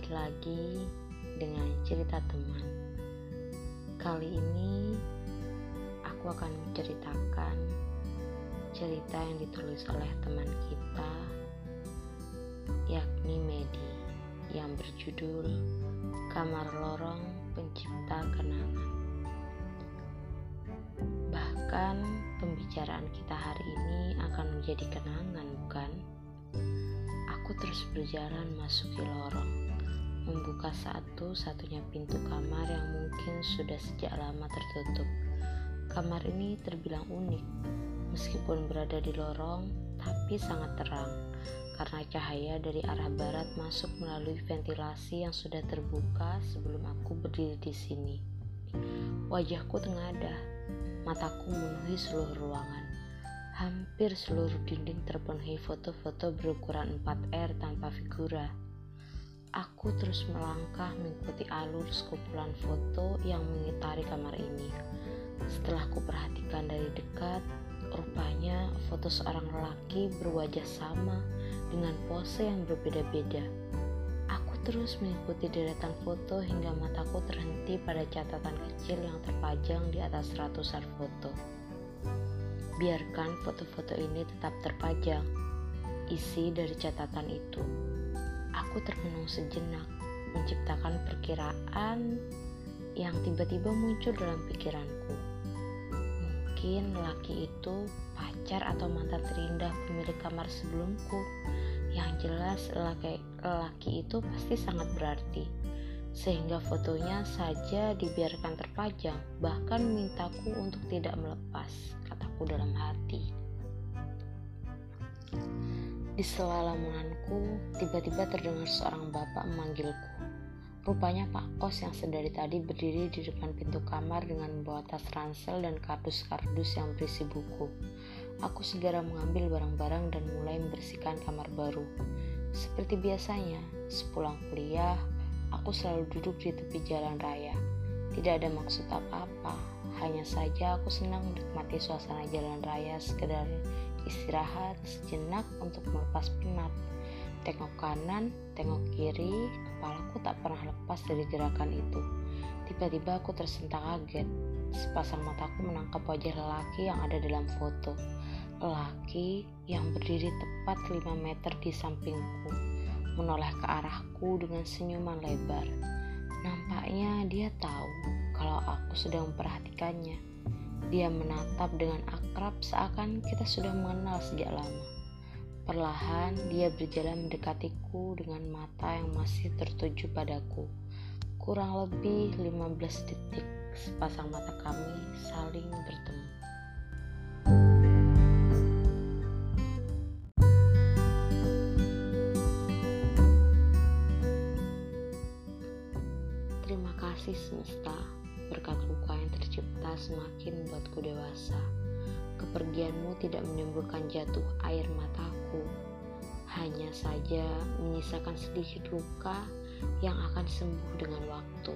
balik lagi dengan cerita teman. Kali ini aku akan menceritakan cerita yang ditulis oleh teman kita, yakni Medi, yang berjudul Kamar Lorong Pencipta Kenangan. Bahkan pembicaraan kita hari ini akan menjadi kenangan, bukan? Aku terus berjalan masuki lorong, membuka satu-satunya pintu kamar yang mungkin sudah sejak lama tertutup. Kamar ini terbilang unik, meskipun berada di lorong, tapi sangat terang karena cahaya dari arah barat masuk melalui ventilasi yang sudah terbuka sebelum aku berdiri di sini. Wajahku tengadah, mataku memenuhi seluruh ruangan. Hampir seluruh dinding terpenuhi foto-foto berukuran 4R tanpa figura. Aku terus melangkah mengikuti alur sekumpulan foto yang mengitari kamar ini. Setelah ku perhatikan dari dekat, rupanya foto seorang lelaki berwajah sama dengan pose yang berbeda-beda. Aku terus mengikuti deretan foto hingga mataku terhenti pada catatan kecil yang terpajang di atas ratusan foto. Biarkan foto-foto ini tetap terpajang. Isi dari catatan itu. Aku termenung sejenak, menciptakan perkiraan yang tiba-tiba muncul dalam pikiranku. Mungkin laki itu pacar atau mantan terindah pemilik kamar sebelumku. Yang jelas laki, laki itu pasti sangat berarti sehingga fotonya saja dibiarkan terpajang, bahkan mintaku untuk tidak melepas, kataku dalam hati. Di sela lamunanku, tiba-tiba terdengar seorang bapak memanggilku. Rupanya Pak Kos yang sedari tadi berdiri di depan pintu kamar dengan membawa tas ransel dan kardus-kardus yang berisi buku. Aku segera mengambil barang-barang dan mulai membersihkan kamar baru. Seperti biasanya, sepulang kuliah, Aku selalu duduk di tepi jalan raya. Tidak ada maksud apa-apa, hanya saja aku senang menikmati suasana jalan raya sekedar istirahat sejenak untuk melepas penat. Tengok kanan, tengok kiri, kepalaku tak pernah lepas dari gerakan itu. Tiba-tiba aku tersentak kaget. Sepasang mataku menangkap wajah lelaki yang ada dalam foto. Lelaki yang berdiri tepat 5 meter di sampingku menoleh ke arahku dengan senyuman lebar. Nampaknya dia tahu kalau aku sedang memperhatikannya. Dia menatap dengan akrab seakan kita sudah mengenal sejak lama. Perlahan dia berjalan mendekatiku dengan mata yang masih tertuju padaku. Kurang lebih 15 detik sepasang mata kami saling bertemu. kasih semesta, berkat luka yang tercipta semakin membuatku dewasa. Kepergianmu tidak menimbulkan jatuh air mataku, hanya saja menyisakan sedikit luka yang akan sembuh dengan waktu.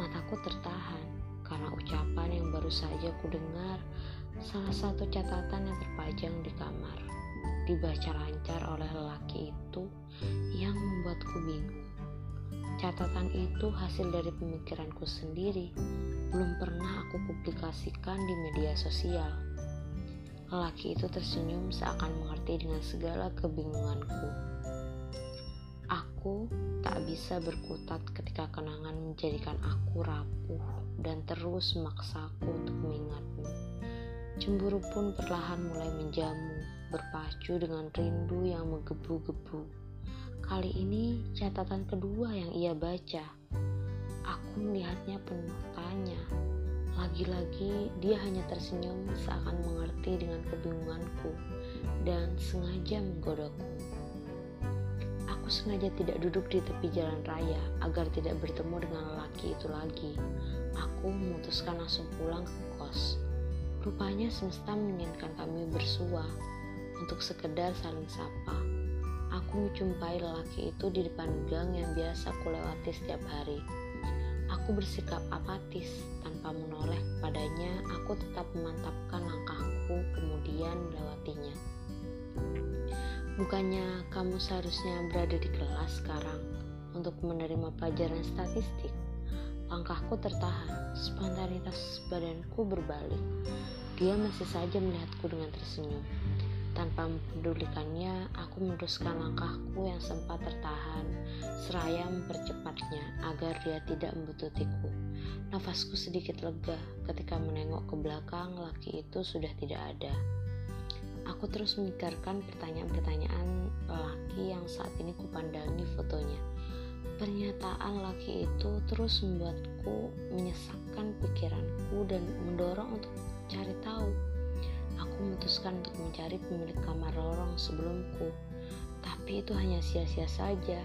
Mataku tertahan karena ucapan yang baru saja ku dengar salah satu catatan yang terpajang di kamar dibaca lancar oleh lelaki itu yang membuatku bingung. Catatan itu hasil dari pemikiranku sendiri, belum pernah aku publikasikan di media sosial. Lelaki itu tersenyum seakan mengerti dengan segala kebingunganku. Aku tak bisa berkutat ketika kenangan menjadikan aku rapuh dan terus memaksaku untuk mengingatmu. Cemburu pun perlahan mulai menjamu, berpacu dengan rindu yang menggebu-gebu. Kali ini catatan kedua yang ia baca. Aku melihatnya penuh tanya. Lagi-lagi dia hanya tersenyum seakan mengerti dengan kebingunganku dan sengaja menggodokku. Aku sengaja tidak duduk di tepi jalan raya agar tidak bertemu dengan lelaki itu lagi. Aku memutuskan langsung pulang ke kos. Rupanya semesta menginginkan kami bersua untuk sekedar saling sapa Aku menjumpai lelaki itu di depan gang yang biasa aku lewati setiap hari. Aku bersikap apatis tanpa menoleh kepadanya. Aku tetap memantapkan langkahku, kemudian melewatinya. Bukannya kamu seharusnya berada di kelas sekarang untuk menerima pelajaran statistik? Langkahku tertahan, spontanitas badanku berbalik. Dia masih saja melihatku dengan tersenyum. Tanpa mempedulikannya, aku meneruskan langkahku yang sempat tertahan, seraya mempercepatnya agar dia tidak membututiku. Nafasku sedikit lega ketika menengok ke belakang, laki itu sudah tidak ada. Aku terus memikirkan pertanyaan-pertanyaan laki yang saat ini kupandangi fotonya. Pernyataan laki itu terus membuatku menyesakkan pikiranku dan mendorong untuk memutuskan untuk mencari pemilik kamar lorong sebelumku, tapi itu hanya sia-sia saja.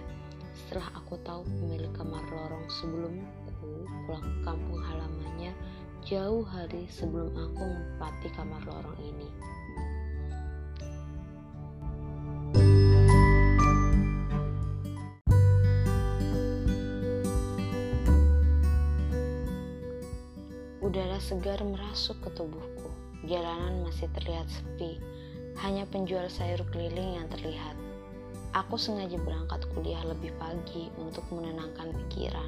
Setelah aku tahu pemilik kamar lorong sebelumku pulang ke kampung halamannya jauh hari sebelum aku menempati kamar lorong ini. Udara segar merasuk ke tubuhku. Jalanan masih terlihat sepi, hanya penjual sayur keliling yang terlihat. Aku sengaja berangkat kuliah lebih pagi untuk menenangkan pikiran.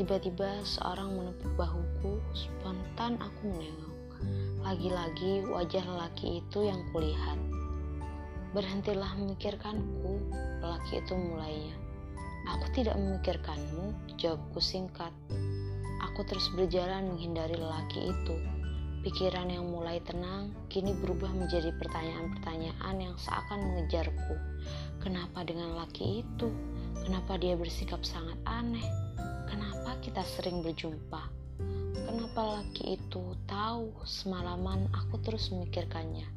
Tiba-tiba seorang menepuk bahuku, spontan aku menengok. Lagi-lagi wajah lelaki itu yang kulihat. Berhentilah memikirkanku, lelaki itu mulainya. Aku tidak memikirkanmu, jawabku singkat. Aku terus berjalan menghindari lelaki itu. Pikiran yang mulai tenang kini berubah menjadi pertanyaan-pertanyaan yang seakan mengejarku. Kenapa dengan laki itu? Kenapa dia bersikap sangat aneh? Kenapa kita sering berjumpa? Kenapa laki itu tahu semalaman aku terus memikirkannya?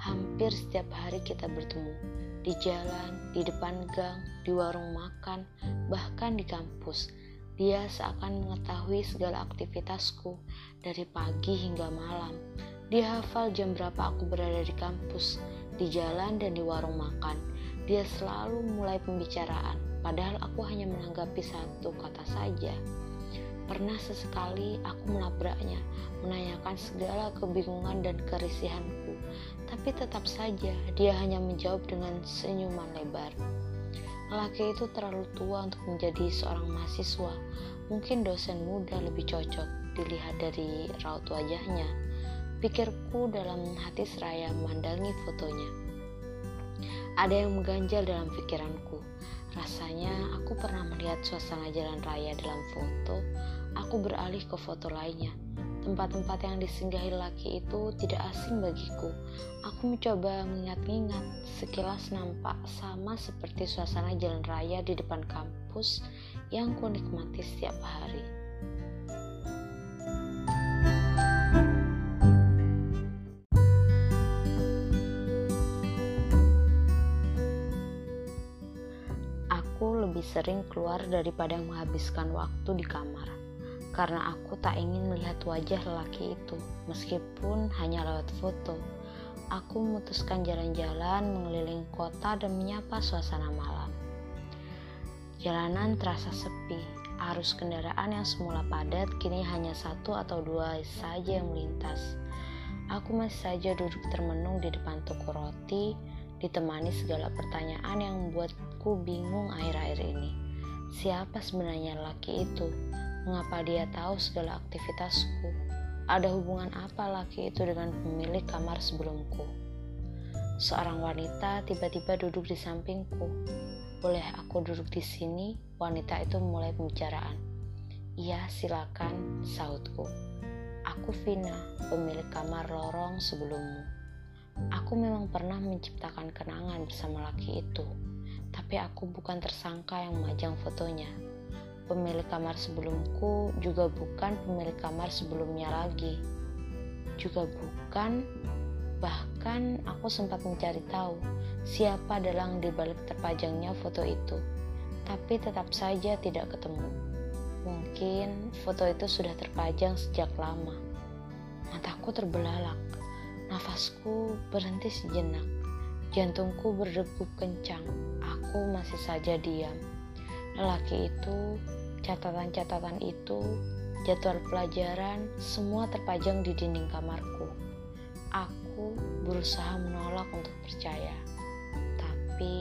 Hampir setiap hari kita bertemu di jalan, di depan gang, di warung makan, bahkan di kampus dia seakan mengetahui segala aktivitasku dari pagi hingga malam. Dia hafal jam berapa aku berada di kampus, di jalan dan di warung makan. Dia selalu mulai pembicaraan, padahal aku hanya menanggapi satu kata saja. Pernah sesekali aku melabraknya, menanyakan segala kebingungan dan kerisihanku, tapi tetap saja dia hanya menjawab dengan senyuman lebar. Lelaki itu terlalu tua untuk menjadi seorang mahasiswa. Mungkin dosen muda lebih cocok dilihat dari raut wajahnya. Pikirku dalam hati seraya memandangi fotonya. Ada yang mengganjal dalam pikiranku. Rasanya aku pernah melihat suasana jalan raya dalam foto. Aku beralih ke foto lainnya Tempat-tempat yang disinggahi laki itu tidak asing bagiku. Aku mencoba mengingat-ingat, sekilas nampak sama seperti suasana jalan raya di depan kampus yang kunikmati setiap hari. Aku lebih sering keluar daripada menghabiskan waktu di kamar karena aku tak ingin melihat wajah lelaki itu, meskipun hanya lewat foto. Aku memutuskan jalan-jalan mengelilingi kota dan menyapa suasana malam. Jalanan terasa sepi, arus kendaraan yang semula padat kini hanya satu atau dua saja yang melintas. Aku masih saja duduk termenung di depan toko roti, ditemani segala pertanyaan yang membuatku bingung akhir-akhir ini. Siapa sebenarnya laki itu? Mengapa dia tahu segala aktivitasku? Ada hubungan apa laki itu dengan pemilik kamar sebelumku? Seorang wanita tiba-tiba duduk di sampingku. Boleh aku duduk di sini? Wanita itu mulai pembicaraan. Iya, silakan, sahutku. Aku Vina, pemilik kamar lorong sebelummu. Aku memang pernah menciptakan kenangan bersama laki itu, tapi aku bukan tersangka yang memajang fotonya pemilik kamar sebelumku juga bukan pemilik kamar sebelumnya lagi. Juga bukan, bahkan aku sempat mencari tahu siapa dalang di balik terpajangnya foto itu, tapi tetap saja tidak ketemu. Mungkin foto itu sudah terpajang sejak lama. Mataku terbelalak, nafasku berhenti sejenak, jantungku berdegup kencang. Aku masih saja diam. Lelaki itu Catatan-catatan itu, jadwal pelajaran, semua terpajang di dinding kamarku. Aku berusaha menolak untuk percaya, tapi